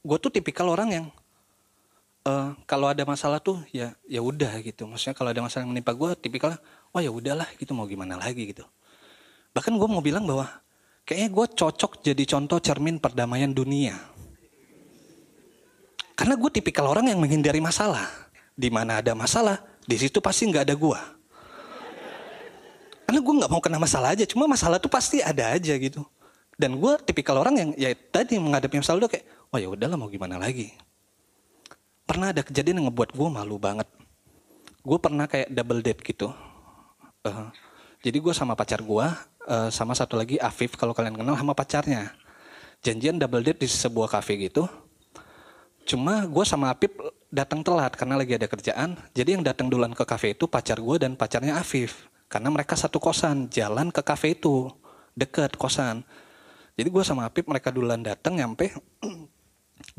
gue tuh tipikal orang yang uh, kalau ada masalah tuh ya ya udah gitu. Maksudnya kalau ada masalah yang menimpa gue, tipikal oh ya udahlah gitu mau gimana lagi gitu. Bahkan gue mau bilang bahwa kayaknya gue cocok jadi contoh cermin perdamaian dunia. Karena gue tipikal orang yang menghindari masalah. Di mana ada masalah, di situ pasti nggak ada gue. Karena gue nggak mau kena masalah aja, cuma masalah tuh pasti ada aja gitu. Dan gue tipikal orang yang ya tadi menghadapi masalah udah kayak, oh ya udahlah mau gimana lagi. Pernah ada kejadian yang ngebuat gue malu banget. Gue pernah kayak double date gitu. Uh, jadi gue sama pacar gue, uh, sama satu lagi Afif kalau kalian kenal sama pacarnya. Janjian double date di sebuah cafe gitu. Cuma gue sama Afif datang telat karena lagi ada kerjaan. Jadi yang datang duluan ke cafe itu pacar gue dan pacarnya Afif. Karena mereka satu kosan, jalan ke cafe itu. Deket kosan. Jadi gue sama Apip mereka duluan datang nyampe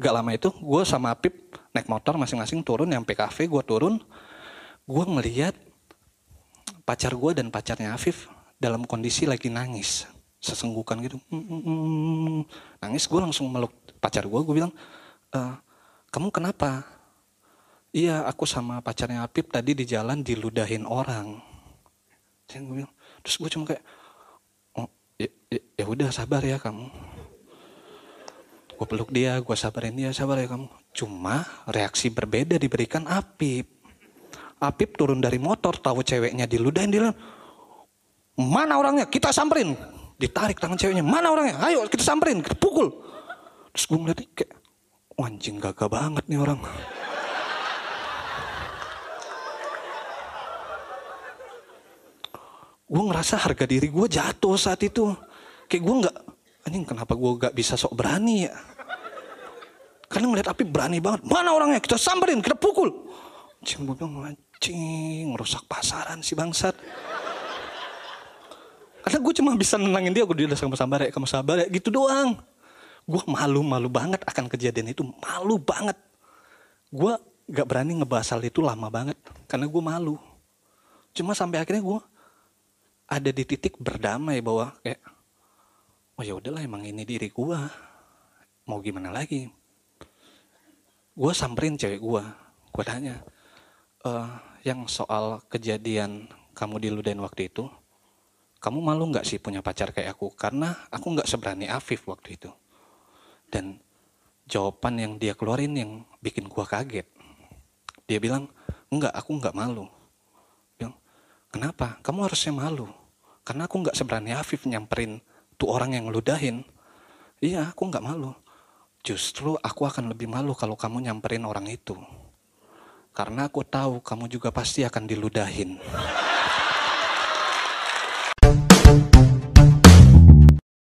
gak lama itu gue sama Apip naik motor masing-masing turun nyampe kafe gue turun. Gue ngeliat pacar gue dan pacarnya Afif dalam kondisi lagi nangis sesenggukan gitu. Nangis gue langsung meluk pacar gue gue bilang e, kamu kenapa? Iya aku sama pacarnya Apip tadi di jalan diludahin orang. Terus gue cuma kayak ya, ya, ya udah sabar ya kamu gue peluk dia gue sabarin dia sabar ya kamu. Cuma reaksi berbeda diberikan Apip. Apip turun dari motor tahu ceweknya diludahin dia mana orangnya? Kita samperin. Ditarik tangan ceweknya mana orangnya? Ayo kita samperin. Kita pukul. Terus gue ngeliat kayak anjing gagah banget nih orang. Gue ngerasa harga diri gue jatuh saat itu. Kayak gue nggak, anjing kenapa gue gak bisa sok berani ya? Karena ngeliat api berani banget. Mana orangnya? Kita samperin, kita pukul. Anjing gue bilang, anjing, ngerusak pasaran si bangsat. Karena gue cuma bisa nenangin dia, gue dia udah sama sabar ya, kamu sabar ya, gitu doang. Gue malu-malu banget akan kejadian itu, malu banget. Gue gak berani ngebahas hal itu lama banget, karena gue malu. Cuma sampai akhirnya gue ada di titik berdamai bahwa kayak oh ya udahlah emang ini diri gua. Mau gimana lagi? Gua samperin cewek gua. Gua tanya e, yang soal kejadian kamu diludain waktu itu kamu malu nggak sih punya pacar kayak aku? Karena aku nggak seberani Afif waktu itu. Dan jawaban yang dia keluarin yang bikin gua kaget. Dia bilang enggak aku nggak malu. Kenapa? Kamu harusnya malu. Karena aku nggak seberani Afif nyamperin tuh orang yang ngeludahin. Iya, aku nggak malu. Justru aku akan lebih malu kalau kamu nyamperin orang itu. Karena aku tahu kamu juga pasti akan diludahin.